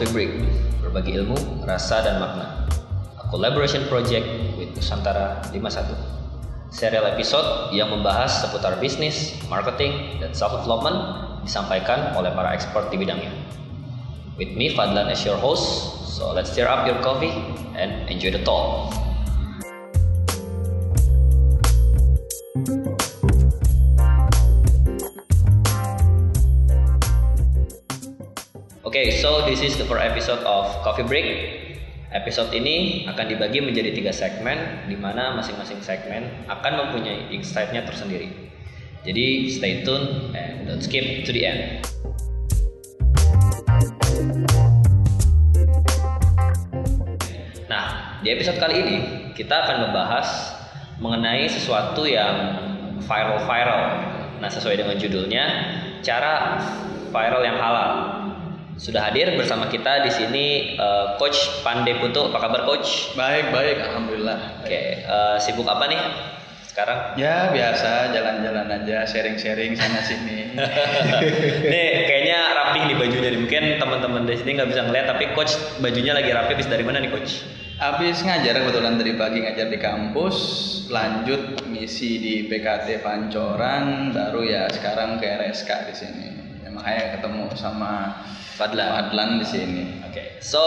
Coffee Break, berbagi ilmu, rasa, dan makna. A collaboration project with Nusantara 51. Serial episode yang membahas seputar bisnis, marketing, dan self-development disampaikan oleh para expert di bidangnya. With me, Fadlan as your host, so let's stir up your coffee and enjoy the talk. Okay, so this is the first episode of Coffee Break. Episode ini akan dibagi menjadi tiga segmen, di mana masing-masing segmen akan mempunyai insight-nya tersendiri. Jadi stay tune and don't skip to the end. Nah, di episode kali ini kita akan membahas mengenai sesuatu yang viral-viral. Nah, sesuai dengan judulnya, cara viral yang halal. Sudah hadir bersama kita di sini uh, Coach Pande Putu. Apa kabar Coach? Baik, baik, alhamdulillah. Oke, okay, uh, eh, sibuk apa nih sekarang? Ya biasa, jalan-jalan aja, sharing-sharing sana sini. nih, kayaknya rapi nih bajunya nih. Mungkin teman-teman di sini nggak bisa ngeliat, tapi Coach bajunya lagi rapi. Habis dari mana nih Coach? Habis ngajar kebetulan dari pagi ngajar di kampus, lanjut misi di PKT Pancoran, baru ya sekarang ke RSK di sini. Ya, makanya ketemu sama Fadlan. Fadlan di sini. Oke. Okay. So,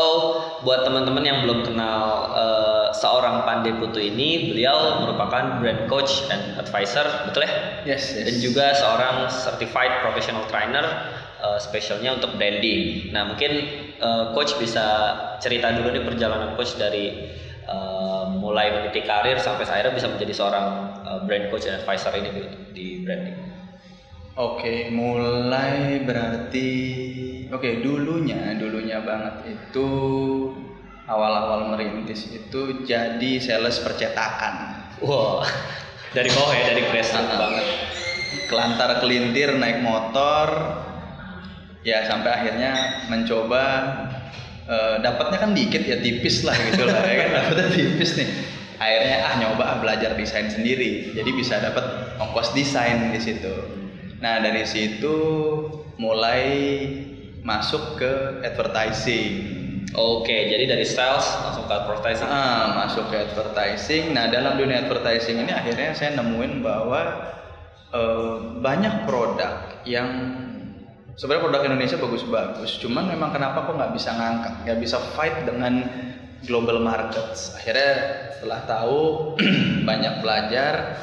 buat teman-teman yang belum kenal uh, seorang Pandey Putu ini, beliau merupakan brand coach and advisor, betul ya? Yes, yes. Dan juga seorang certified professional trainer uh, spesialnya untuk branding. Nah, mungkin uh, coach bisa cerita dulu nih perjalanan coach dari uh, mulai meniti karir sampai akhirnya bisa menjadi seorang uh, brand coach and advisor ini di, di branding. Oke, mulai berarti oke dulunya dulunya banget itu awal-awal merintis itu jadi sales percetakan. Wow, dari bawah ya dari grassroots banget. Kelantar kelintir naik motor, ya sampai akhirnya mencoba uh, dapatnya kan dikit ya tipis lah gitu lah ya kan dapatnya tipis nih. Akhirnya ah nyoba belajar desain sendiri, jadi bisa dapat ongkos desain di situ Nah dari situ mulai masuk ke advertising. Oke, jadi dari sales langsung ke advertising. Ah, masuk ke advertising. Nah dalam dunia advertising ini akhirnya saya nemuin bahwa uh, banyak produk yang sebenarnya produk Indonesia bagus-bagus. Cuman memang kenapa kok nggak bisa ngangkat, nggak bisa fight dengan global markets. Akhirnya setelah tahu banyak belajar,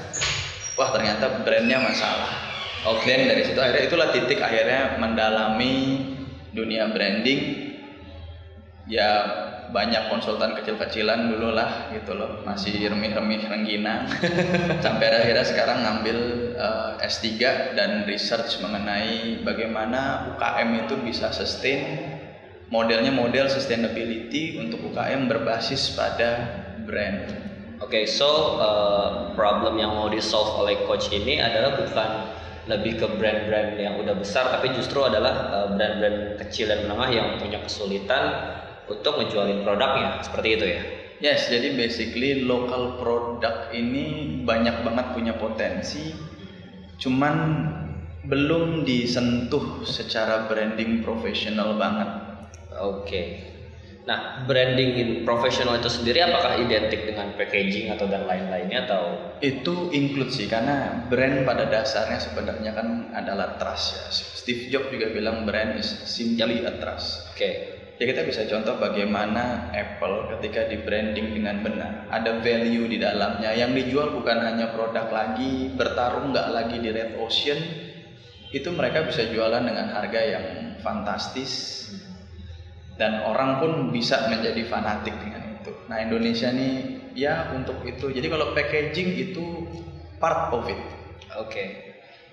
wah ternyata brandnya masalah Oke, okay. dari situ akhirnya itulah titik akhirnya mendalami dunia branding. Ya banyak konsultan kecil-kecilan dulu lah gitu loh, masih remih-remih rengginang. Sampai akhirnya sekarang ngambil uh, eh, S3 dan research mengenai bagaimana UKM itu bisa sustain modelnya model sustainability untuk UKM berbasis pada brand. Oke, okay, so uh, problem yang mau di solve oleh coach ini adalah bukan lebih ke brand-brand yang udah besar tapi justru adalah uh, brand-brand kecil dan menengah yang punya kesulitan untuk ngejualin produknya seperti itu ya. Yes, jadi basically local product ini banyak banget punya potensi, cuman belum disentuh secara branding profesional banget. Oke. Okay. Nah, branding profesional itu sendiri apakah identik dengan packaging atau dan lain-lainnya atau? Itu include sih karena brand pada dasarnya sebenarnya kan adalah trust ya. Steve Jobs juga bilang brand is simply a trust. Oke. Okay. Ya kita bisa contoh bagaimana Apple ketika di branding dengan benar, ada value di dalamnya. Yang dijual bukan hanya produk lagi, bertarung nggak lagi di red ocean, itu mereka bisa jualan dengan harga yang fantastis dan orang pun bisa menjadi fanatik dengan itu. Nah Indonesia nih ya untuk itu. Jadi kalau packaging itu part of it. Oke. Okay.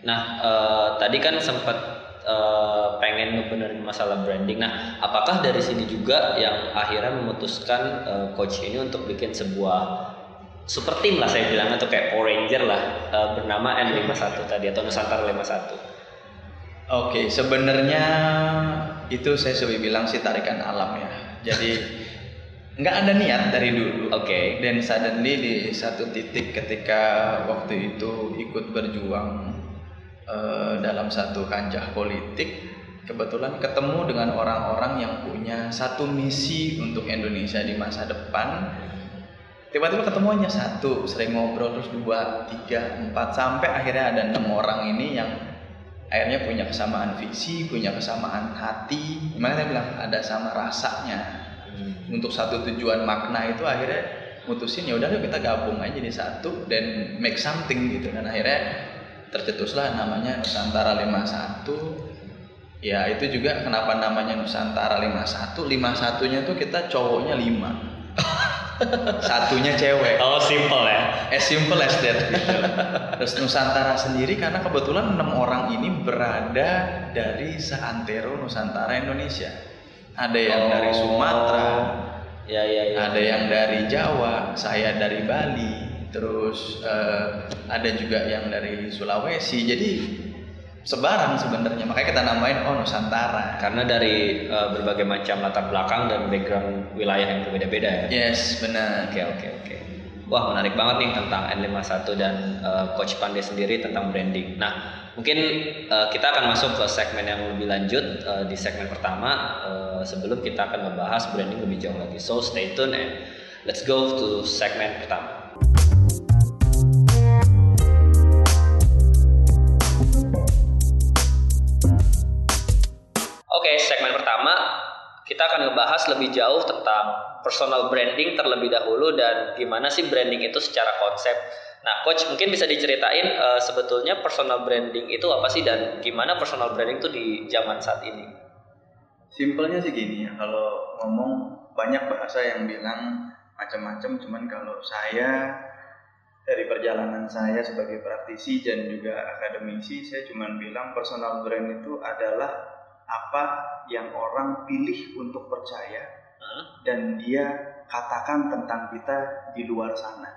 Nah uh, tadi kan sempat uh, pengen ngebenerin masalah branding. Nah apakah dari sini juga yang akhirnya memutuskan uh, coach ini untuk bikin sebuah super team lah saya bilang atau kayak Power Ranger lah uh, bernama N51 tadi atau Nusantara 51. Oke, okay, sebenarnya itu saya sudah bilang sih tarikan alam ya. Jadi nggak ada niat dari dulu. Oke. Okay. Dan suddenly di satu titik ketika waktu itu ikut berjuang uh, dalam satu kancah politik, kebetulan ketemu dengan orang-orang yang punya satu misi untuk Indonesia di masa depan tiba-tiba ketemu hanya satu sering ngobrol terus dua tiga empat sampai akhirnya ada enam orang ini yang akhirnya punya kesamaan visi punya kesamaan hati. Gimana saya bilang? Ada sama rasanya. Hmm. untuk satu tujuan makna itu akhirnya mutusin ya udah kita gabung aja jadi satu dan make something gitu. Dan akhirnya tercetuslah namanya Nusantara 51 Ya itu juga kenapa namanya Nusantara 51 51 nya tuh kita cowoknya 5 Satunya cewek. Oh simple ya. As simple as that gitu. Terus Nusantara sendiri karena kebetulan enam orang ini berada dari seantero Nusantara Indonesia. Ada yang oh. dari Sumatera. Ya, ya, ya, Ada yang dari Jawa Saya dari Bali. Terus uh, ada juga yang dari Sulawesi. Jadi sebaran sebenarnya. Makanya kita namain oh Nusantara. Karena dari uh, berbagai macam latar belakang dan background wilayah yang berbeda-beda ya. Yes benar. Oke oke oke. Wah menarik banget nih tentang N51 dan uh, Coach Pandey sendiri tentang branding. Nah mungkin uh, kita akan masuk ke segmen yang lebih lanjut uh, di segmen pertama. Uh, sebelum kita akan membahas branding lebih jauh lagi. So stay tune and let's go to segmen pertama kita akan ngebahas lebih jauh tentang personal branding terlebih dahulu dan gimana sih branding itu secara konsep. Nah, coach mungkin bisa diceritain uh, sebetulnya personal branding itu apa sih dan gimana personal branding itu di zaman saat ini? Simpelnya sih gini kalau ngomong banyak bahasa yang bilang macam-macam, cuman kalau saya dari perjalanan saya sebagai praktisi dan juga akademisi, saya cuma bilang personal brand itu adalah apa yang orang pilih untuk percaya hmm? dan dia katakan tentang kita di luar sana.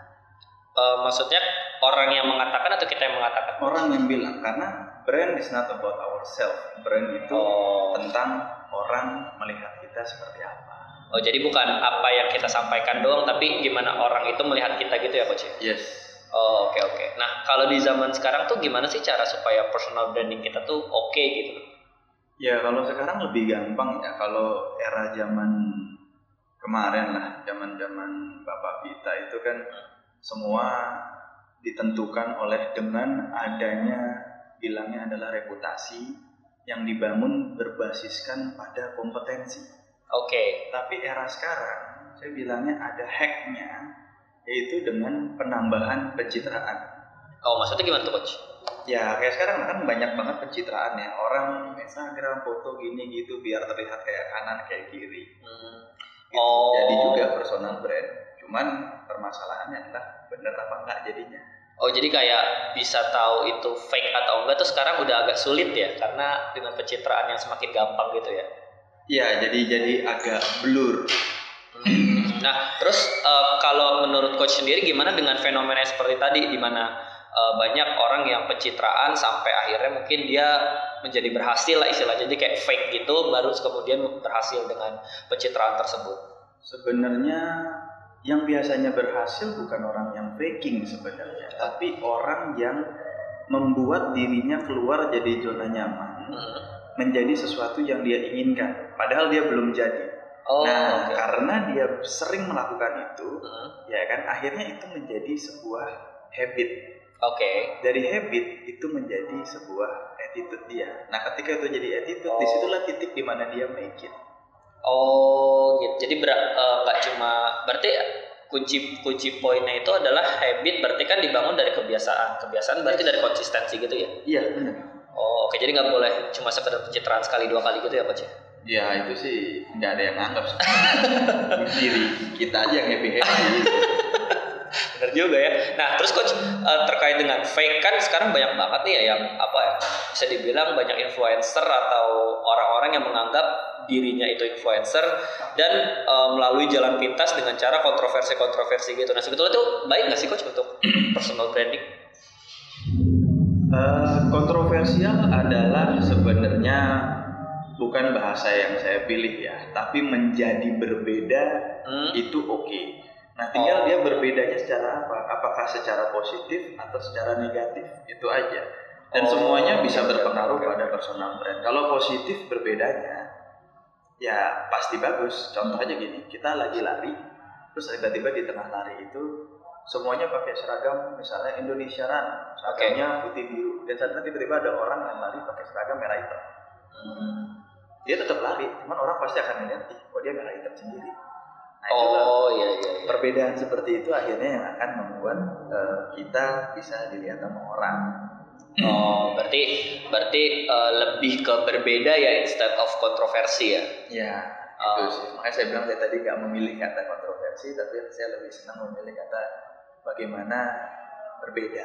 Uh, maksudnya orang yang mengatakan atau kita yang mengatakan? Orang yang bilang karena brand is not about ourselves. Brand itu oh. tentang orang melihat kita seperti apa. Oh jadi bukan apa yang kita sampaikan doang, tapi gimana orang itu melihat kita gitu ya coach? Yes. Oh oke okay, oke. Okay. Nah kalau di zaman sekarang tuh gimana sih cara supaya personal branding kita tuh oke okay gitu? Ya kalau sekarang lebih gampang ya kalau era zaman kemarin lah zaman zaman bapak kita itu kan semua ditentukan oleh dengan adanya bilangnya adalah reputasi yang dibangun berbasiskan pada kompetensi. Oke. Okay. Tapi era sekarang saya bilangnya ada hacknya yaitu dengan penambahan pencitraan. Oh maksudnya gimana tuh coach? Ya kayak sekarang kan banyak banget pencitraan ya orang Instagram foto gini gitu biar terlihat kayak kanan kayak kiri hmm. gitu. oh. jadi juga personal brand cuman permasalahannya adalah bener apa enggak jadinya Oh jadi kayak bisa tahu itu fake atau enggak tuh sekarang udah agak sulit ya karena dengan pencitraan yang semakin gampang gitu ya? Iya jadi jadi agak blur. Hmm. Nah terus uh, kalau menurut coach sendiri gimana dengan fenomena seperti tadi di mana uh, banyak orang yang pencitraan sampai akhirnya mungkin dia menjadi berhasil lah istilahnya jadi kayak fake gitu baru kemudian berhasil dengan pencitraan tersebut sebenarnya yang biasanya berhasil bukan orang yang faking sebenarnya tapi orang yang membuat dirinya keluar jadi zona nyaman hmm. menjadi sesuatu yang dia inginkan padahal dia belum jadi Oh, nah, okay. karena dia sering melakukan itu, hmm. ya kan, akhirnya itu menjadi sebuah habit Oke. Okay. Dari habit itu menjadi sebuah attitude dia. Nah, ketika itu jadi attitude, oh. di situlah titik di mana dia make it. Oh, gitu. Jadi nggak uh, cuma berarti kunci kunci poinnya itu adalah habit. Berarti kan dibangun dari kebiasaan. Kebiasaan berarti dari konsistensi gitu ya? Iya benar. Oh, oke. Okay. Jadi nggak boleh cuma sekedar pencitraan sekali dua kali gitu ya, Coach? Ya itu sih nggak ada yang nganggap diri kita aja yang happy happy. Bener juga ya. Nah, terus coach uh, terkait dengan fake kan sekarang banyak banget nih ya yang apa ya? Bisa dibilang banyak influencer atau orang-orang yang menganggap dirinya itu influencer dan uh, melalui jalan pintas dengan cara kontroversi-kontroversi gitu. Nah, sebetulnya itu baik nggak sih coach untuk personal branding? Uh, kontroversial adalah sebenarnya bukan bahasa yang saya pilih ya, tapi menjadi berbeda hmm? itu oke. Okay Nah, tinggal oh. dia berbedanya secara apa? Apakah secara positif atau secara negatif? Itu aja. dan Oh, semuanya bisa berpengaruh pada personal brand. Kalau positif berbedanya, ya pasti bagus. Contoh aja gini, kita lagi lari, terus tiba-tiba di tengah lari itu semuanya pakai seragam, misalnya Indonesia Run, seragamnya putih biru, dan saat tiba-tiba ada orang yang lari pakai seragam merah hitam. Hmm. Dia tetap lari, cuman orang pasti akan melihat, ih, kok dia merah hitam sendiri. Nah, Oh iya iya. iya. perbedaan seperti itu akhirnya yang akan membuat eh, kita bisa dilihat sama orang. Oh, berarti berarti eh, lebih ke berbeda ya instead of kontroversi ya. Ya, Oh. itu sih. Makanya saya bilang saya tadi nggak memilih kata kontroversi, tapi saya lebih senang memilih kata bagaimana berbeda.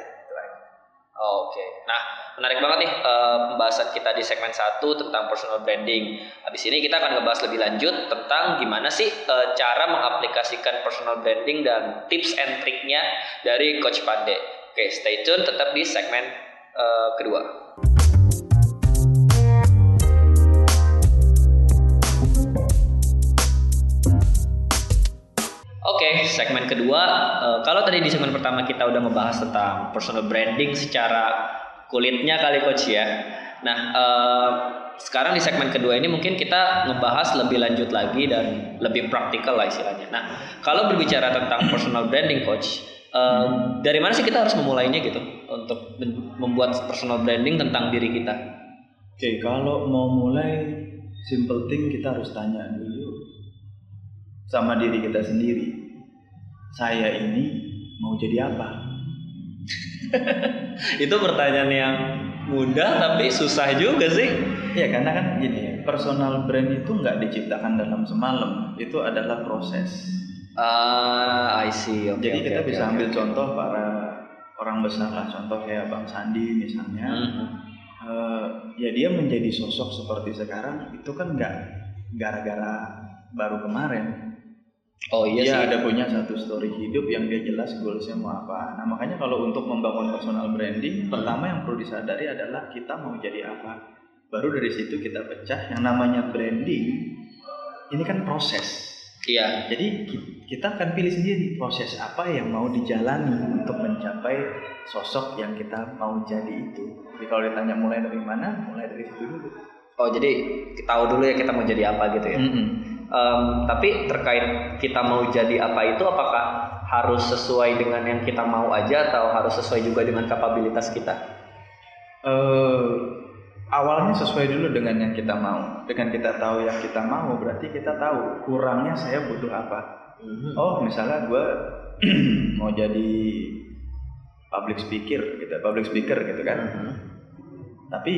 Oke. Nah, menarik banget nih eh, pembahasan kita di segmen 1 tentang personal branding. Habis ini kita akan ngebahas lebih lanjut tentang gimana sih eh, cara mengaplikasikan personal branding dan tips and triknya dari Coach Pande. Oke, stay tune tetap di segmen eh, kedua. Segmen kedua. eh, kalau tadi di segmen pertama kita udah ngebahas tentang personal branding secara kulitnya kali coach ya. Nah, eh, sekarang di segmen kedua ini mungkin kita ngebahas lebih lanjut lagi dan lebih praktikal lah istilahnya. Nah, kalau berbicara tentang personal branding coach, eh, dari mana sih kita harus memulainya gitu untuk membuat personal branding tentang diri kita? Oke, kalau mau mulai simple thing kita harus tanya dulu sama diri kita sendiri. Saya ini mau jadi apa? Itu pertanyaan yang mudah tapi susah juga sih. Ya karena kan gini, personal brand itu nggak diciptakan dalam semalam. Itu adalah proses. Ah, I see. Oke, Jadi kita oke, bisa oke, ambil oke. contoh para orang besar lah, contoh kayak Bang Sandi misalnya. Mhm. Eh, ya dia menjadi sosok seperti sekarang itu kan nggak gara-gara baru kemarin. Oh iya dia sih. ada punya satu story hidup yang dia jelas goalsnya mau apa. Nah makanya kalau untuk membangun personal branding, pertama yang perlu disadari adalah kita mau jadi apa. Baru dari situ kita pecah. Yang namanya branding ini kan proses. Iya. Jadi ki- kita akan pilih sendiri proses apa yang mau dijalani untuk mencapai sosok yang kita mau jadi itu. Jadi kalau ditanya mulai dari mana, mulai dari situ dulu. Oh jadi tahu dulu ya kita mau jadi apa gitu ya. Mm-mm. Em, tapi terkait kita mau jadi apa itu apakah harus sesuai dengan yang kita mau aja atau harus sesuai juga dengan kapabilitas kita? eh awalnya sesuai dulu dengan yang kita mau. Dengan kita tahu yang kita mau, berarti kita tahu kurangnya saya butuh apa. Oh, misalnya gue mau jadi public speaker gitu, public speaker gitu kan. Mhm. Tapi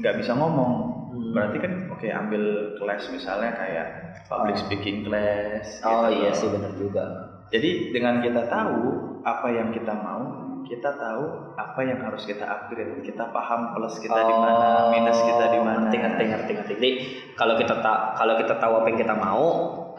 nggak bisa ngomong. Hmm. Berarti kan oke ambil kelas misalnya kayak public speaking class. Oh gitu iya loh. sih benar juga. Jadi dengan kita tahu apa yang kita mau, kita tahu apa yang harus kita upgrade. Kita paham plus kita di mana, minus kita di mana. Oh, Ngerti ngerti ngerti ngerti. Jadi kalau kita tak kalau kita tahu apa yang kita mau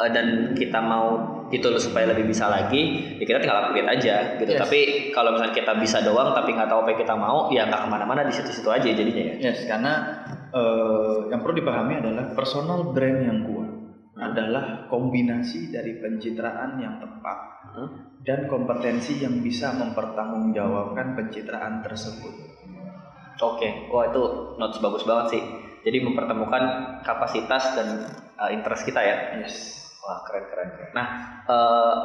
eh, dan kita mau itu supaya lebih bisa lagi, ya kita tinggal upgrade aja gitu. Yes. Tapi kalau misalnya kita bisa doang tapi nggak tahu apa yang kita mau, ya nggak ke mana-mana di situ-situ aja jadinya ya. Yes, karena eh, yang perlu dipahami adalah personal brand yang kuat adalah kombinasi dari pencitraan yang tepat Hmm. dan kompetensi yang bisa mempertanggungjawabkan pencitraan tersebut. Oke, wah itu notes bagus banget sih. Jadi mempertemukan kapasitas dan uh, interest kita ya. Yes. Wah keren keren. keren. Nah, uh,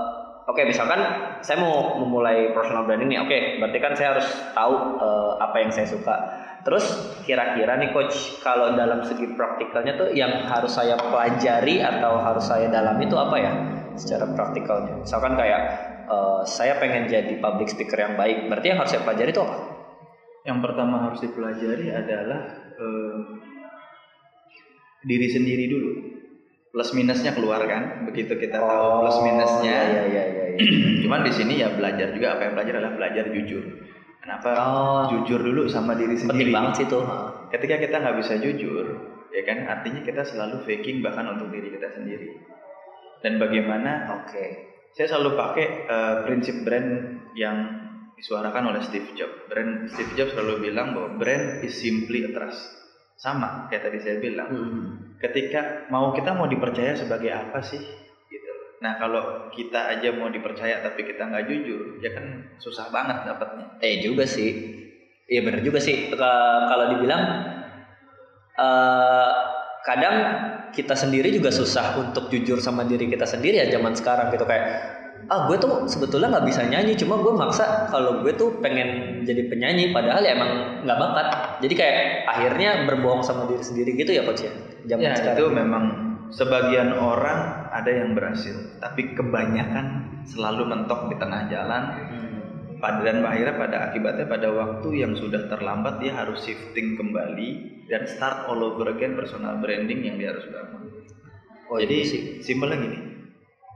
oke misalkan saya mau memulai personal branding nih. Oke, berarti kan saya harus tahu uh, apa yang saya suka. Terus kira-kira nih coach, kalau dalam segi praktikalnya tuh yang harus saya pelajari atau harus saya dalami itu apa ya? Secara praktikalnya. Misalkan kayak uh, saya pengen jadi public speaker yang baik. Berarti yang harus saya pelajari itu apa? Yang pertama harus dipelajari adalah eh, diri sendiri dulu. Plus minusnya keluar kan, begitu kita tahu plus minusnya. Iya iya iya. iya. Cuman di sini ya belajar juga apa yang belajar adalah belajar jujur. Kenapa? Oh, Jujur dulu sama diri sendiri. penting banget sih tuh. Ketika kita nggak bisa jujur, ya kan, artinya kita selalu faking bahkan untuk diri kita sendiri. Dan bagaimana? Oke. Saya selalu pakai eh, prinsip brand yang disuarakan oleh Steve Jobs. Brand Steve Jobs selalu bilang bahwa brand is simply a trust. Sama kayak tadi saya bilang. Hmm. Ketika mau kita mau dipercaya sebagai apa sih? Nah kalau kita aja mau dipercaya tapi kita nggak jujur, ya kan susah banget dapatnya. Eh juga sih. Iya benar juga sih. Kalau dibilang eh, kadang kita sendiri juga susah untuk jujur sama diri kita sendiri ya zaman sekarang gitu kayak ah gue tuh sebetulnya nggak bisa nyanyi cuma gue maksa kalau gue tuh pengen jadi penyanyi padahal ya emang nggak bakat jadi kayak akhirnya berbohong sama diri sendiri gitu ya coach ya zaman Ya sekarang itu memang sebagian orang ada yang berhasil, tapi kebanyakan selalu mentok di tengah jalan. Hmm. Pada dan akhirnya pada akibatnya pada waktu yang sudah terlambat dia harus shifting kembali dan start all over again personal branding yang dia harus bangun. oh Jadi iya sih simpelnya gini,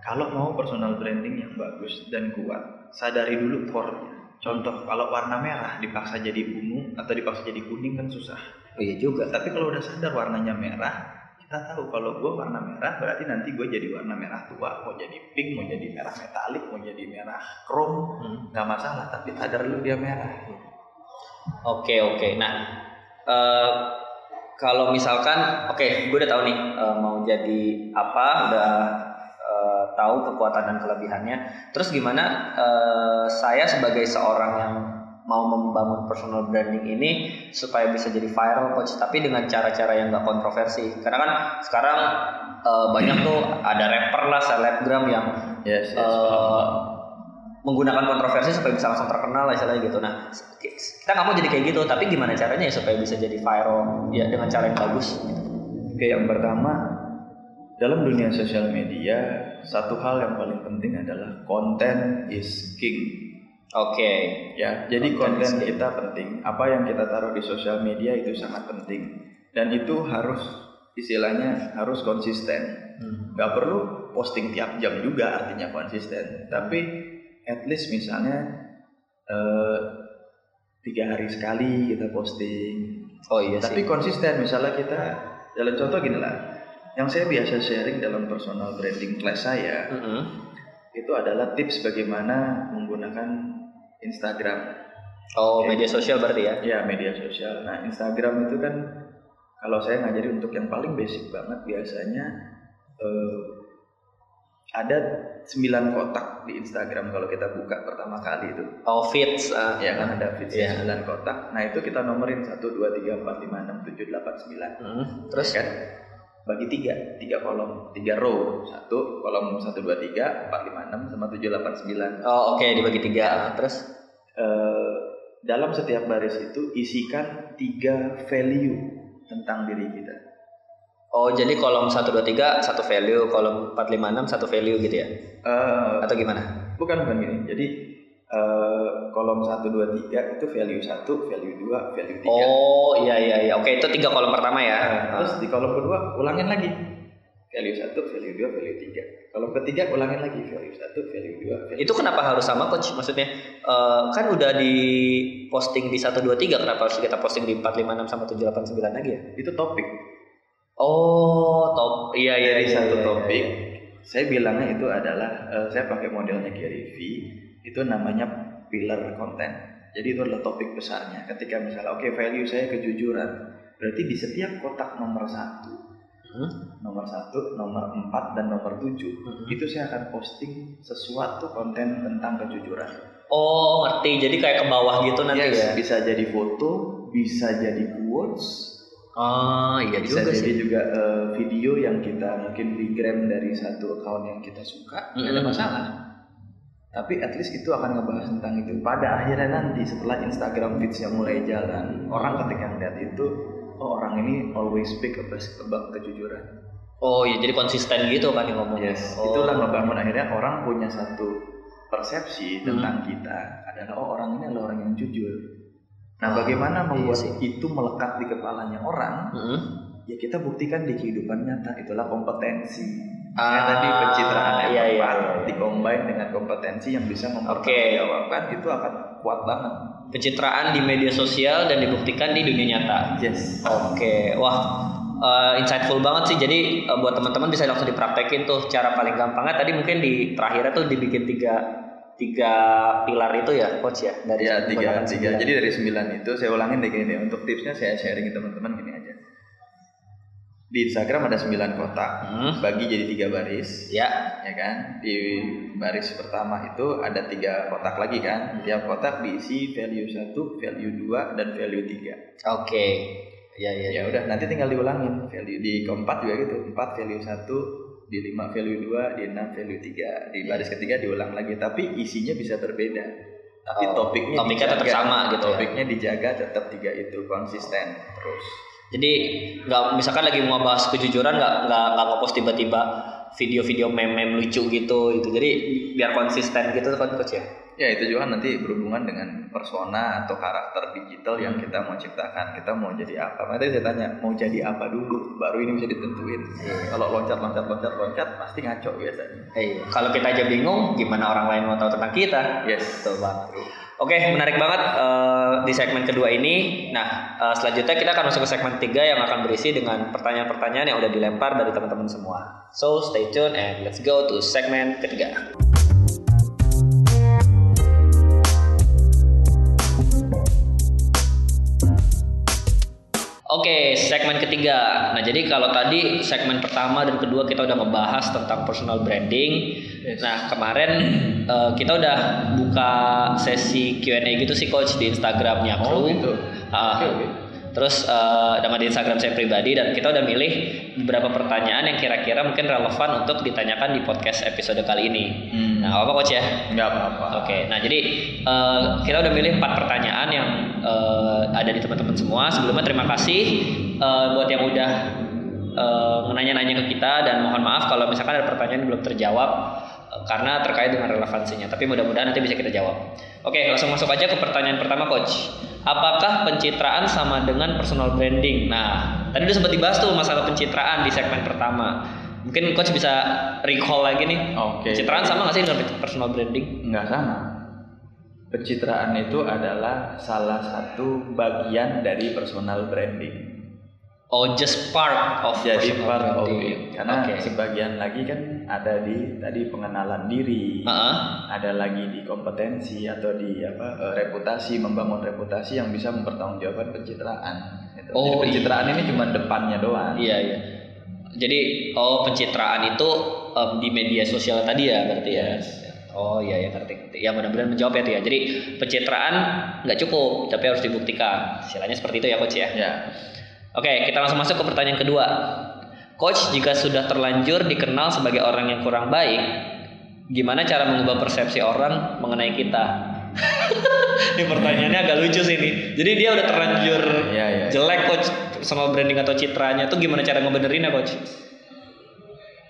kalau mau personal branding yang bagus dan kuat, sadari dulu core-nya. Contoh, kalau warna merah dipaksa jadi ungu atau dipaksa jadi kuning kan susah. oh iya juga Tapi kalau udah sadar warnanya merah, kita tahu kalau gue warna merah berarti nanti gue jadi warna merah tua, mau jadi pink, mau jadi merah metalik, mau jadi merah chrome, Hmm. nggak masalah. Tapi sadar dulu dia merah. Oke oke. Nah eh, kalau misalkan, oke, gue udah tahu nih eh, mau jadi apa, udah eh, tahu kekuatan dan kelebihannya. Terus gimana eh, saya sebagai seorang yang mau membangun personal branding ini supaya bisa jadi viral coach, tapi dengan cara-cara yang gak kontroversi. Karena kan sekarang eh, banyak tuh ada rapper lah, selebgram yang Yes, yes. eh, menggunakan kontroversi supaya bisa langsung terkenal lah istilahnya gitu. Nah, kita nggak mau jadi kayak gitu, tapi gimana caranya ya supaya bisa jadi viral ya dengan cara yang bagus? Gitu. Oke, yang pertama dalam dunia sosial media satu hal yang paling penting adalah konten is king. Oke. Ya, jadi Konten konten kita penting. Apa yang kita taruh di sosial media itu sangat penting. Dan itu harus istilahnya harus konsisten. Hmm. nggak perlu posting tiap jam juga artinya konsisten tapi at least misalnya eh, tiga hari sekali kita posting Oh iya tapi sih. konsisten misalnya kita dalam contoh gini lah yang saya biasa sharing dalam personal branding class saya Mm-mm. itu adalah tips bagaimana menggunakan Instagram Oh media sosial berarti ya? ya media sosial nah Instagram itu kan kalau saya ngajari untuk yang paling basic banget biasanya eh, ada 9 kotak di Instagram kalau kita buka pertama kali itu Oh fits. ah. ya kan ada feature Iya. 9 kotak nah itu kita nomorin 1, 2, 3, 4, 5, 6, 7, 8, 9 Hmm. Terus? kan bagi tiga tiga kolom tiga row satu kolom 1, 2, 3, 4, 5, 6 sama 7, 8, 9 Oh oke dibagi tiga. Ah, Terus? Eh, dalam setiap baris itu isikan tiga value tentang diri kita Oh jadi kolom 1, 2, 3 satu value, kolom 4, 5, 6 satu value gitu ya? Eh, Atau gimana? bukan bukan gini jadi eh, kolom 1, 2, 3 itu value 1, value 2, value 3 Oh iya iya iya. Oke itu tiga kolom pertama ya. Nah, Ah. terus di kolom kedua ulangin lagi value 1, value 2, value 3 kolom ketiga ulangin lagi value 1, value 2, value Itu kenapa harus sama coach? Maksudnya eh, kan udah di posting di 1 2 3 kenapa harus kita posting di 4 5 6 sama 7 8 9 lagi ya? itu topik Oh, top. Iya iya dari iya, satu iya, topik iya. saya bilangnya itu adalah eh, saya pakai modelnya Gary V itu namanya pillar konten jadi itu adalah topik besarnya ketika misalnya oke value saya kejujuran berarti di setiap kotak nomor satu Hmm? nomor satu nomor empat dan nomor tujuh Hmm. itu saya akan posting sesuatu konten tentang kejujuran Oh, ngerti. Jadi kayak ke bawah gitu nanti Yes, ya. bisa jadi foto bisa jadi quotes Oh, iya bisa juga jadi sih. juga eh, video yang kita mungkin regram dari satu account yang kita suka nggak ada Mm-mm. masalah tapi at least itu akan ngebahas tentang itu pada akhirnya nanti setelah Instagram feeds-nya mulai jalan orang ketika ngeliat itu oh orang ini always speak about, about kejujuran Oh, iya jadi konsisten gitu kan yang ngomong. yes Oh. itulah ngebangun akhirnya orang punya satu persepsi Hmm. tentang kita adalah oh orang ini adalah orang yang jujur nah Ah, bagaimana iya membuat sih. itu melekat di kepalanya orang Mm-mm. ya kita buktikan di kehidupan nyata itulah kompetensi Ah, ya tadi pencitraan yang iya, iya, tepat iya, iya. dikombin dengan kompetensi yang bisa Oke. mempertanggungjawabkan itu akan kuat banget Pencitraan di media sosial dan dibuktikan di dunia nyata. yes Oke, wah eh, insightful banget sih. Jadi eh, buat teman-teman bisa langsung dipraktekin tuh cara paling gampangnya. Tadi mungkin di terakhirnya tuh dibikin tiga tiga pilar itu ya, coach ya dari ya tiga tiga jadi dari sembilan itu saya ulangin deh gini deh untuk tipsnya saya sharing ke teman-teman gini aja di Instagram ada 9 kotak. Hmm. bagi jadi tiga baris. Ya. ya kan? Di baris pertama itu ada tiga kotak lagi kan? Tiap kotak diisi value 1, value 2 dan value 3 Oke. Ya ya ya udah nanti tinggal diulangin. Value di keempat juga gitu. 4 value 1 di 5 value 2 di 6 value 3 di baris ketiga diulang lagi. Tapi isinya bisa berbeda. Tapi Oh, topiknya topiknya tetap dijaga. sama gitu ya? topiknya dijaga tetap tiga itu konsisten terus Jadi nggak misalkan lagi mau bahas kejujuran nggak nggak nggak ngepost tiba-tiba video-video meme-meme lucu gitu itu. Jadi biar konsisten gitu kan coach ya. Ya itu juga nanti berhubungan dengan persona atau karakter digital yang kita mau ciptakan. Kita mau jadi apa? Nanti saya tanya mau jadi apa dulu, baru ini bisa ditentuin. Kalau loncat loncat loncat loncat pasti ngaco biasanya. Eh, kalau kita aja bingung, gimana orang lain mau tahu tentang kita? Yes. Betul banget. Oke, menarik banget eh, di segmen kedua ini. Nah, eh, selanjutnya kita akan masuk ke segmen tiga yang akan berisi dengan pertanyaan-pertanyaan yang udah dilempar dari teman-teman semua. So, stay tune and let's go to segmen ketiga. Oke, segmen ketiga. Nah, jadi kalau tadi segmen pertama dan kedua kita udah ngebahas tentang personal branding. Nah, kemarin eh, kita udah buka sesi Q&A gitu sih coach di Instagramnya Oh, Crew. gitu. Ah, Oke, oke. Terus eh, nama di Instagram saya pribadi dan kita udah milih beberapa pertanyaan yang kira-kira mungkin relevan untuk ditanyakan di podcast episode kali ini. Hmm. Nah, apa coach ya? Nggak apa-apa. Oke, nah jadi eh, kita udah milih empat pertanyaan yang eh, ada di teman-teman semua. Sebelumnya terima kasih eh, buat yang udah eh, nanya-nanya ke kita dan mohon maaf kalau misalkan ada pertanyaan yang belum terjawab karena terkait dengan relevansinya. Tapi mudah-mudahan nanti bisa kita jawab. Oke, langsung masuk aja ke pertanyaan pertama, coach. Apakah pencitraan sama dengan personal branding? Nah, tadi udah sempat dibahas tuh masalah pencitraan di segmen pertama. Mungkin coach bisa recall lagi nih. Oke. Pencitraan sama nggak sih dengan personal branding? Nggak sama. Pencitraan itu adalah salah satu bagian dari personal branding. Oh, just part of Jadi part of it. Karena Oke. sebagian lagi kan ada di tadi pengenalan diri. Heeh. ada lagi di kompetensi atau di apa eh, reputasi membangun reputasi yang bisa mempertanggungjawabkan pencitraan. Gitu. Oh, Jadi pencitraan ini cuma depannya doang. Iya, iya. Jadi oh pencitraan itu em, di media sosial tadi ya berarti ya. Yes. Oh iya ya ngerti ngerti. Ya mudah-mudahan menjawab ya tuh ya. Jadi pencitraan nggak cukup, tapi harus dibuktikan. Istilahnya seperti itu ya coach ya. Ya. Oke, kita langsung masuk ke pertanyaan kedua. Coach, jika sudah terlanjur dikenal sebagai orang yang kurang baik, gimana cara mengubah persepsi orang mengenai kita? ini pertanyaannya agak lucu sih ini. Jadi dia udah terlanjur Iya, iya. jelek coach sama branding atau citranya tuh gimana cara ngebenerin ya coach?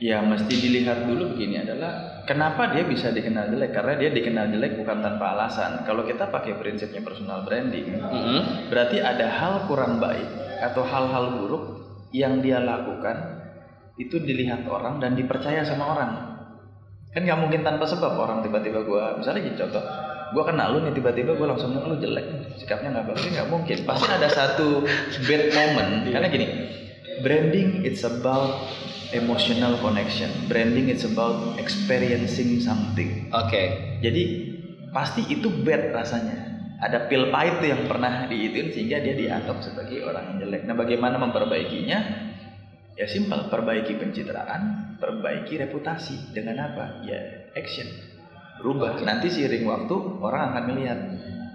Ya mesti dilihat dulu begini adalah kenapa dia bisa dikenal jelek karena dia dikenal jelek bukan tanpa alasan. Kalau kita pakai prinsipnya personal branding, Mm-mm. berarti ada hal kurang baik atau hal-hal buruk yang dia lakukan itu dilihat orang dan dipercaya sama orang. Kan nggak mungkin tanpa sebab orang tiba-tiba gua misalnya gini contoh gua kenal lu nih tiba-tiba gua langsung ngomong lu jelek sikapnya nggak bagus. Nggak mungkin. Pasti ada satu bad moment. Karena gini branding it's about emotional connection. Branding it's about experiencing something. Oke. jadi pasti itu bad rasanya. Ada pil pahit tuh yang pernah diituin sehingga dia dianggap sebagai orang yang jelek. Nah, bagaimana memperbaikinya? Ya simpel, perbaiki pencitraan, perbaiki reputasi dengan apa? Ya action. Berubah. Nanti seiring waktu orang akan melihat.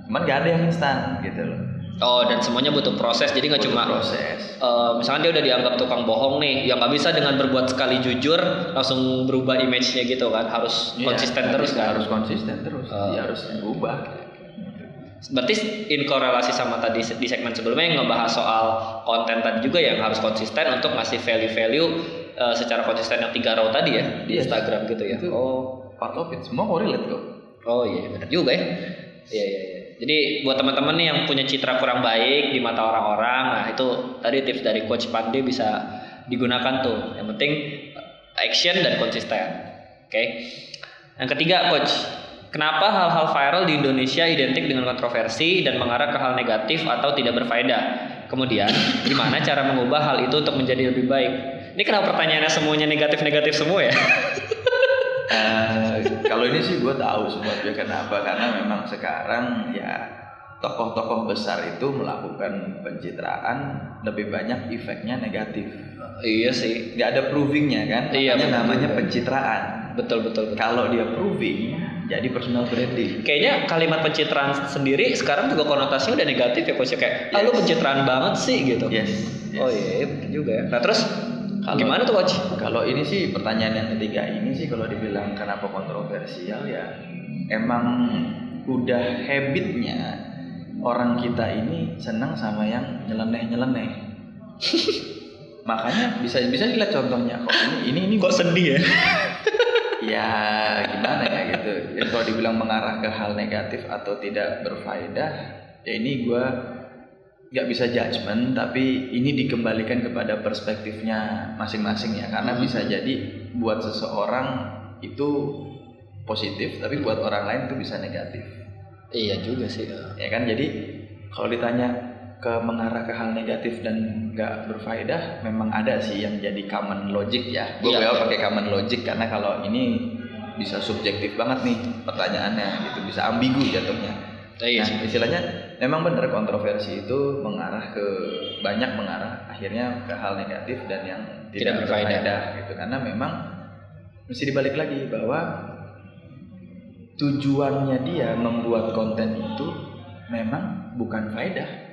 Cuman gak ada yang instan gitu loh. Oh dan semuanya butuh proses. Jadi nggak cuma proses. eh, misalkan dia udah dianggap tukang bohong nih, yang nggak bisa dengan berbuat sekali jujur langsung berubah image-nya gitu kan, harus Iya, konsisten terus kan. Harus konsisten terus. Oh. Dia harus berubah. Berarti in korelasi sama tadi di segmen sebelumnya yang ngebahas soal konten tadi juga yang harus konsisten untuk ngasih value-value eh, secara konsisten yang tiga row tadi ya di Yes. Instagram gitu ya. Itu Oh, part of it. Semua mau relate kok. oh iya benar juga ya. Iya iya iya. Jadi buat teman-teman nih yang punya citra kurang baik di mata orang-orang, nah itu tadi tips dari Coach Pande bisa digunakan tuh. Yang penting action dan konsisten. Oke. Yang ketiga, Coach, kenapa hal-hal viral di Indonesia identik dengan kontroversi dan mengarah ke hal negatif atau tidak berfaedah? Kemudian, gimana cara mengubah hal itu untuk menjadi lebih baik? Ini kenapa pertanyaannya semuanya negatif-negatif semua ya? Eh, kalau ini sih gue tahu sebabnya kenapa karena memang sekarang ya tokoh-tokoh besar itu melakukan pencitraan lebih banyak efeknya negatif. Iya sih. Nggak ada provingnya kan? Iya, Makanya namanya pencitraan. Betul betul betul. Kalau dia proving, jadi personal branding. Kayaknya kalimat pencitraan sendiri sekarang juga konotasinya udah negatif ya coach kayak ah lu pencitraan banget sih gitu. Yes. yes. Oh iya, iya, juga ya. Nah terus Kalau- gimana tuh coach? Kalau ini sih pertanyaan yang ketiga ini sih kalau dibilang kenapa kontroversial ya emang udah habitnya orang kita ini senang sama yang nyeleneh-nyeleneh. Makanya bisa bisa dilihat contohnya kok ini ini ini Kok sedih ya? ya gimana ya gitu. Ya, kalau dibilang mengarah ke hal negatif atau tidak berfaedah ya ini gua nggak bisa judgement tapi ini dikembalikan kepada perspektifnya masing-masing ya karena Hmm. bisa jadi buat seseorang itu positif tapi buat orang lain itu bisa negatif iya juga sih. ya kan jadi kalau ditanya ke mengarah ke hal negatif dan nggak berfaedah memang ada sih yang jadi common logic ya gue Iya. pakai common logic karena kalau ini bisa subjektif banget nih pertanyaannya gitu bisa ambigu jatuhnya Iya Nah, sih. istilahnya memang benar kontroversi itu mengarah ke banyak mengarah akhirnya ke hal negatif dan yang Tidak tidak, berfaedah. berfaedah gitu karena memang mesti dibalik lagi bahwa tujuannya dia membuat konten itu memang bukan faedah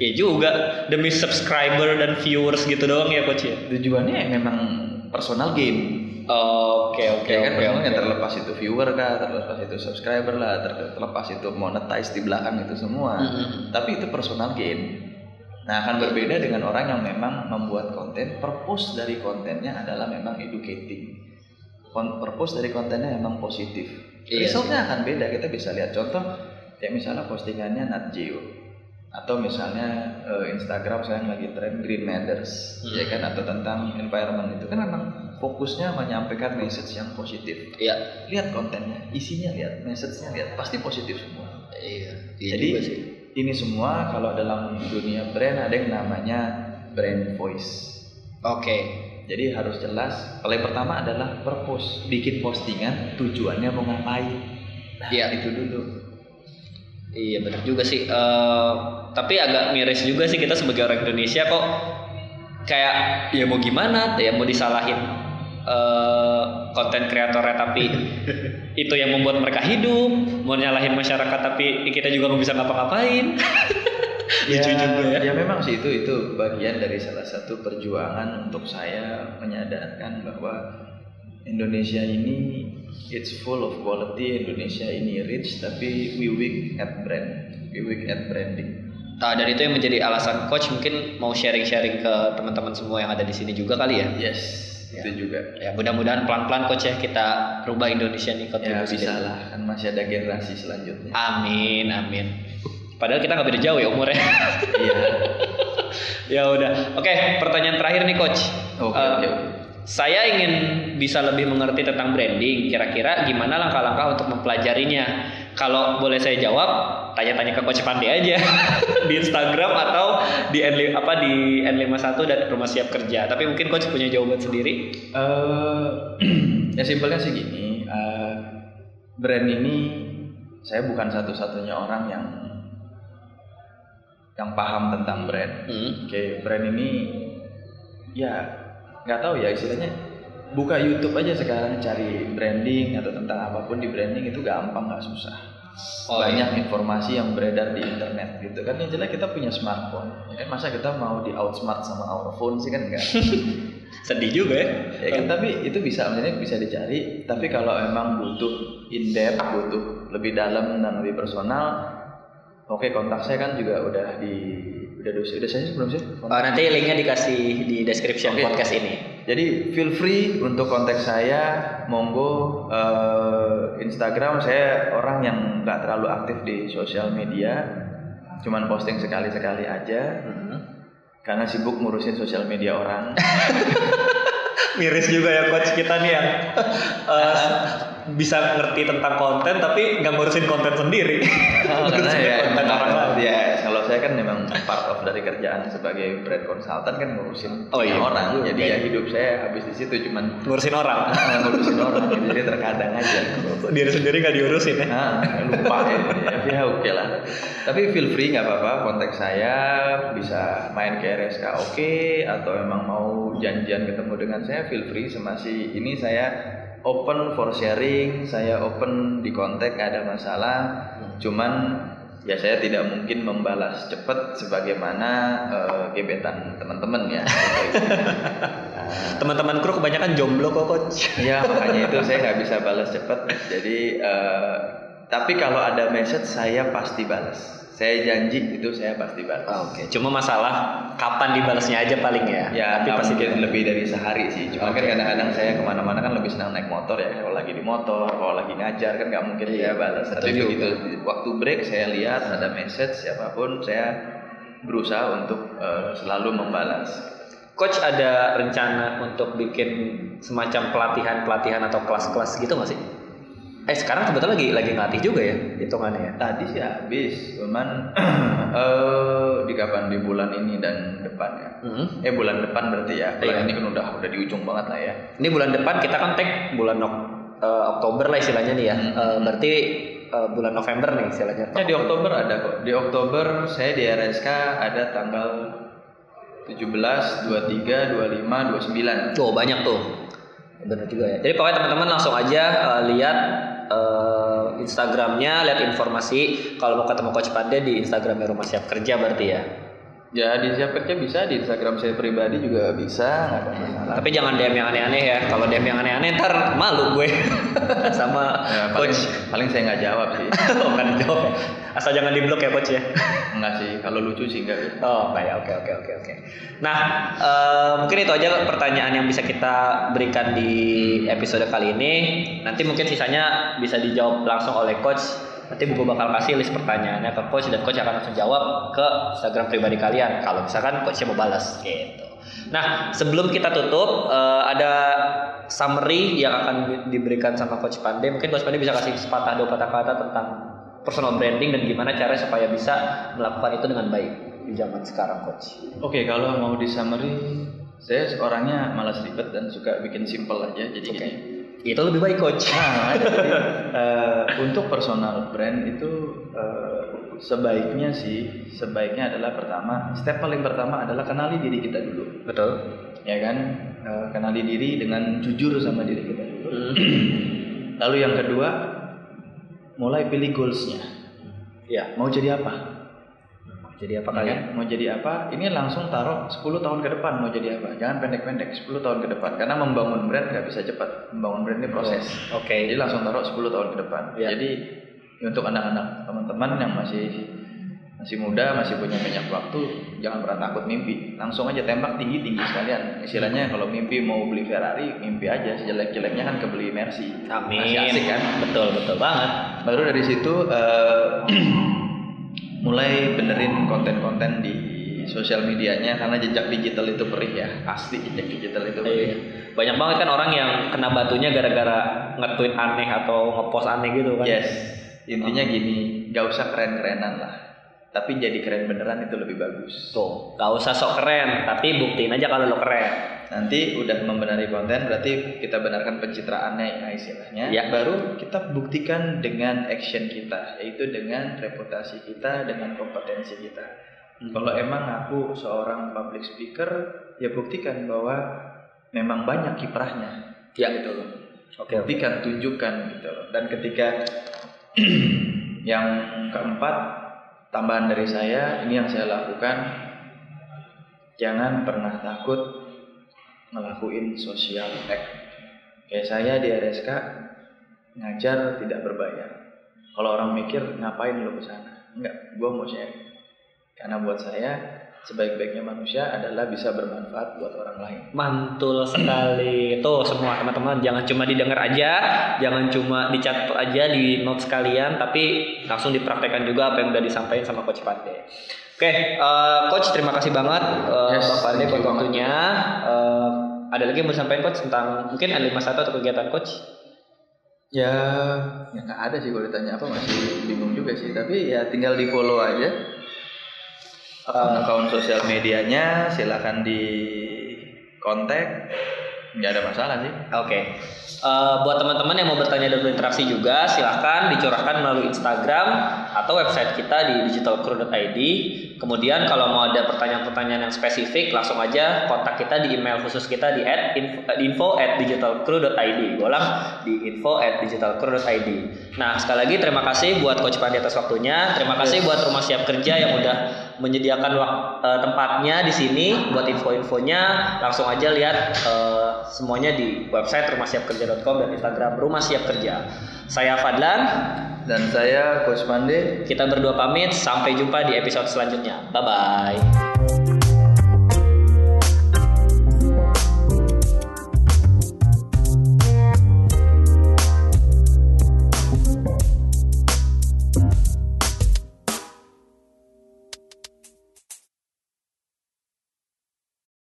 Ya juga demi subscriber dan viewers gitu doang ya coach ya. tujuannya memang personal gain Oke oke ya kan oke. personalnya oke. terlepas itu viewer kah terlepas itu subscriber lah ter- terlepas itu monetize di belakang itu semua Mm-mm. tapi itu personal gain. Nah, akan berbeda dengan orang yang memang membuat konten, purpose dari kontennya adalah memang educating. Purpose dari kontennya memang positif. Iya Resultnya akan beda. Kita bisa lihat contoh, ya misalnya postingannya Nat Geo atau misalnya eh, Instagram saya lagi tren Green Matters, Hmm. ya kan atau tentang environment itu kan memang fokusnya menyampaikan message yang positif. Iya. Lihat kontennya, isinya lihat, message-nya lihat, pasti positif semua. Iya. Iya Jadi juga sih. ini semua kalau dalam dunia brand ada yang namanya brand voice. Oke. Jadi harus jelas. Yang pertama adalah purpose, bikin postingan tujuannya mau ngapain. Nah, Iya. itu dulu. Iya benar juga sih. Eh, tapi agak miris juga sih kita sebagai orang Indonesia kok kayak ya mau gimana? Ya mau disalahin eh, konten kreatornya tapi itu yang membuat mereka hidup. Mau nyalahin masyarakat tapi kita juga nggak bisa ngapa-ngapain. Lucu juga ya. ya memang sih itu itu bagian dari salah satu perjuangan untuk saya menyadarkan bahwa Indonesia ini it's full of quality. Indonesia ini rich tapi we weak at brand, we weak at branding. Nah, dan itu yang menjadi alasan coach mungkin mau sharing-sharing ke teman-teman semua yang ada di sini juga kali ya. Yes, Ya. itu juga. Ya mudah-mudahan pelan-pelan coach ya kita rubah Indonesia nih Ya kontribusi bisa dari- lah, kan masih ada generasi selanjutnya. Amin, amin. Padahal kita nggak beda jauh ya umurnya. Iya. ya udah. Oke, pertanyaan terakhir nih coach. Oke, Eh, oke, oke. Saya ingin bisa lebih mengerti tentang branding. Kira-kira gimana langkah-langkah untuk mempelajarinya? Kalau boleh saya jawab, tanya-tanya ke coach Pandi aja di Instagram atau di N apa di N51 dan Rumah Siap Kerja. Tapi mungkin coach punya jawaban sendiri. Eh, ya simpelnya sih gini, eh, brand ini saya bukan satu-satunya orang yang yang paham tentang brand. Hmm. Oke, brand ini ya nggak tahu ya istilahnya buka YouTube aja sekarang cari branding atau tentang apa pun di branding itu gampang nggak susah. Oh, Banyak informasi yang beredar di internet gitu. Kan yang jelas kita punya smartphone ya kan? Masa kita mau di outsmart sama our phone sih kan enggak Sedih juga ya. ya kan? Tapi itu bisa maksudnya bisa dicari. Tapi kalau emang butuh in depth butuh lebih dalam dan lebih personal oke kontak saya kan juga udah di udah udah, udah saya sebelum sih? Oh, nanti linknya dikasih di description Oke. podcast ini. jadi feel free untuk kontak saya monggo eh, Instagram. Saya orang yang nggak terlalu aktif di sosial media cuman posting sekali sekali aja karena sibuk ngurusin sosial media orang. Miris juga ya coach kita nih yang eh, bisa ngerti tentang konten tapi nggak ngurusin konten sendiri. Oh, karena ya, konten emang orang lain. ya kalau saya kan memang part of dari kerjaan sebagai brand consultant kan ngurusin Oh, iya. orang. Jadi Oke. ya hidup saya habis di situ cuman Ngurusin orang. ah, ngurusin orang. Jadi terkadang aja. Diri sendiri nggak diurusin ya. Nah, lupa ya. Ya oke lah. Tapi feel free nggak apa-apa kontak saya bisa main ke RSK oke atau emang mau janjian ketemu dengan saya feel free semasi ini saya open for sharing, saya open di kontak ada masalah. Cuman ya saya tidak mungkin membalas cepat sebagaimana eh, gebetan teman-teman ya. Teman-teman kru kebanyakan jomblo kok coach. Ya makanya itu saya nggak bisa balas cepat. Jadi eh, tapi kalau ada message saya pasti balas. Saya janji itu saya pasti balas. Oke, cuma masalah kapan dibalasnya aja paling ya. Ya tapi pasti mungkin lebih dari sehari sih. Cuma kan kadang-kadang saya ke mana-mana kan lebih senang naik motor ya. Kalau lagi di motor, kalau lagi ngajar kan nggak mungkin saya balas. Tapi begitu waktu break saya lihat ada message siapa pun saya berusaha untuk eh, selalu membalas. Coach ada rencana untuk bikin semacam pelatihan-pelatihan atau kelas-kelas gitu nggak sih? Eh sekarang kebetulan lagi lagi ngelatih juga ya hitungannya ya. Tadi sih habis, cuman eh di kapan di bulan ini dan depan ya. Mhm. Eh bulan depan berarti ya. Iya. Bulan ini kan udah udah di ujung banget lah ya. Ini bulan depan kita kan tag bulan Ok- eh, Oktober lah istilahnya nih ya. Hmm. Eh, berarti eh, bulan November nih istilahnya. Ya di Oktober ada kok. Di Oktober saya di RSK ada tanggal 17, 23, 25, 29. Tuh banyak tuh. Bener juga ya. Jadi pokoknya teman-teman langsung aja eh, lihat eh, Instagramnya, lihat informasi. Kalau mau ketemu Coach Pande di Instagramnya Rumah Siap Kerja berarti ya. Ya di siap kerja bisa, di Instagram saya pribadi juga bisa, nggak ada masalah. Tapi jangan DM yang aneh-aneh ya. Kalau DM yang aneh-aneh ntar malu gue sama Ya, paling, Coach. paling saya nggak jawab sih. oh, kan dijawab ya. Asal jangan di blok ya Coach ya. Enggak sih, kalau lucu sih enggak. Oh, baik. Oke, oke, oke, oke. Nah, eh, mungkin itu aja pertanyaan yang bisa kita berikan di episode kali ini. Nanti mungkin sisanya bisa dijawab langsung oleh coach. Nanti gue bakal kasih list pertanyaannya ke coach dan coach akan langsung jawab ke Instagram pribadi kalian. Kalau misalkan coachnya mau balas, gitu. Nah, sebelum kita tutup, eh, ada summary yang akan di- diberikan sama Coach Pande. Mungkin Coach Pande bisa kasih sepatah dua patah kata tentang personal branding dan gimana cara supaya bisa melakukan itu dengan baik di zaman sekarang, Coach. Oke, kalau mau di summary, saya orangnya malas ribet dan suka bikin simple aja. Jadi Oke. gini. Itu lebih baik, Coach. Nah, jadi, eh, untuk personal brand itu eh, sebaiknya sih, sebaiknya adalah pertama, step paling pertama adalah kenali diri kita dulu, Betul. ya kan? Eh, kenali diri dengan jujur sama diri kita dulu. Hmm. Lalu yang kedua, mulai pilih goalsnya. Ya. Mau jadi apa? Jadi apa Ya kalian? kan? Mau jadi apa? Ini langsung taruh 10 tahun ke depan mau jadi apa? Jangan pendek-pendek, 10 tahun ke depan. Karena membangun brand nggak bisa cepat. Membangun brand ini proses. Oke. Jadi langsung taruh 10 tahun ke depan. Ya. Jadi untuk anak-anak teman-teman yang masih masih muda, masih punya banyak waktu, jangan pernah takut mimpi. Langsung aja tembak tinggi-tinggi sekalian. Istilahnya kalau mimpi mau beli Ferrari, mimpi aja. Sejelek-jeleknya kan kebeli Mercy. Amin. Masih asik kan? Betul, betul banget. Baru dari situ eh, mulai benerin konten-konten di sosial medianya karena jejak digital itu perih ya asli jejak digital itu perih Iya. Banyak banget kan orang yang kena batunya gara-gara nge-tweet aneh atau nge-post aneh gitu kan. yes intinya gini gak usah keren-kerenan lah tapi jadi keren beneran itu lebih bagus Tuh, gak usah sok keren, tapi buktiin aja kalau lo keren. Nanti udah membenari konten berarti kita benarkan pencitraannya ya istilahnya Ya. baru kita buktikan dengan action kita yaitu dengan reputasi kita dengan kompetensi kita Hmm. kalau emang aku seorang public speaker ya buktikan bahwa memang banyak kiprahnya Ya. gitu loh Oke, oke. buktikan tunjukkan gitu loh dan ketika yang keempat tambahan dari saya ini yang saya lakukan jangan pernah takut ngelakuin social act kayak saya di RSK ngajar tidak berbayar kalau orang mikir ngapain lo ke sana enggak gua mau share karena buat saya sebaik-baiknya manusia adalah bisa bermanfaat buat orang lain Mantul sekali. Tuh semua teman-teman jangan cuma didengar aja, jangan cuma dicatat aja di notes kalian, tapi langsung dipraktekkan juga apa yang udah disampaikan sama Coach Pande. Oke, eh, Coach terima kasih banget eh, Yes, Bang Pande buat waktunya. Eh, ada lagi yang mau disampaikan Coach tentang mungkin N51 atau kegiatan Coach? Ya, ya nggak ada sih kalau ditanya apa masih bingung juga sih. Tapi ya tinggal di follow aja akun-akun sosial medianya, silakan di kontak. Nggak ada masalah sih. Oke. Eh, buat teman-teman yang mau bertanya dan berinteraksi juga, silahkan dicurahkan melalui Instagram atau website kita di digitalcrew.id. Kemudian kalau mau ada pertanyaan-pertanyaan yang spesifik, langsung aja kontak kita di email khusus kita di at info, info at digitalcrew.id. Golang di info at digitalcrew.id. Nah, sekali lagi terima kasih buat Coach Pandi atas waktunya. Terima kasih buat Rumah Siap Kerja yang udah menyediakan eh, tempatnya di sini buat info-infonya. Langsung aja lihat eh, semuanya di website rumahsiapkerja.com dan Instagram Rumah Siap Kerja. Saya Fadlan, Dan saya Coach Pande. kita berdua pamit. Sampai jumpa di episode selanjutnya. Bye bye.